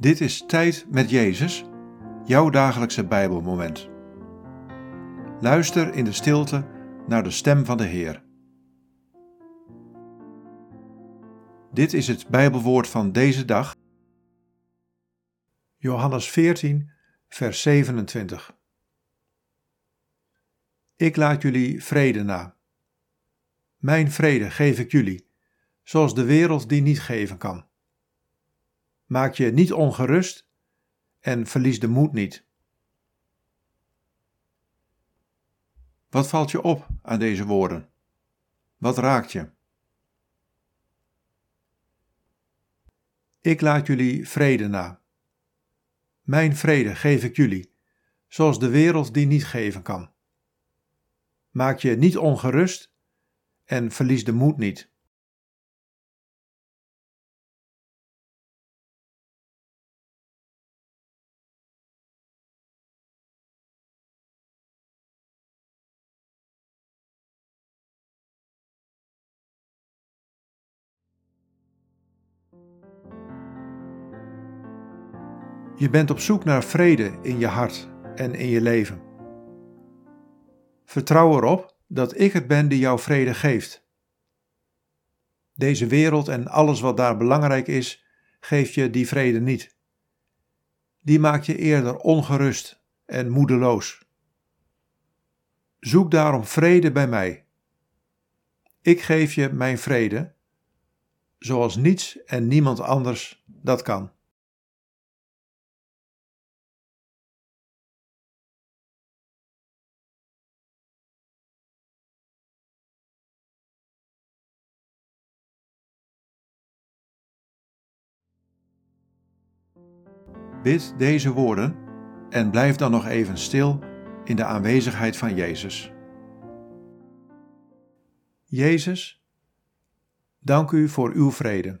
Dit is Tijd met Jezus, jouw dagelijkse Bijbelmoment. Luister in de stilte naar de stem van de Heer. Dit is het Bijbelwoord van deze dag. Johannes 14, vers 27. Ik laat jullie vrede na. Mijn vrede geef ik jullie, zoals de wereld die niet geven kan. Maak je niet ongerust en verlies de moed niet. Wat valt je op aan deze woorden? Wat raakt je? Ik laat jullie vrede na. Mijn vrede geef ik jullie, zoals de wereld die niet geven kan. Maak je niet ongerust en verlies de moed niet. Je bent op zoek naar vrede in je hart en in je leven. Vertrouw erop dat ik het ben die jou vrede geeft. Deze wereld en alles wat daar belangrijk is, geeft je die vrede niet. Die maakt je eerder ongerust en moedeloos. Zoek daarom vrede bij mij. Ik geef je mijn vrede, zoals niets en niemand anders dat kan. Bid deze woorden en blijf dan nog even stil in de aanwezigheid van Jezus. Jezus, dank u voor uw vrede.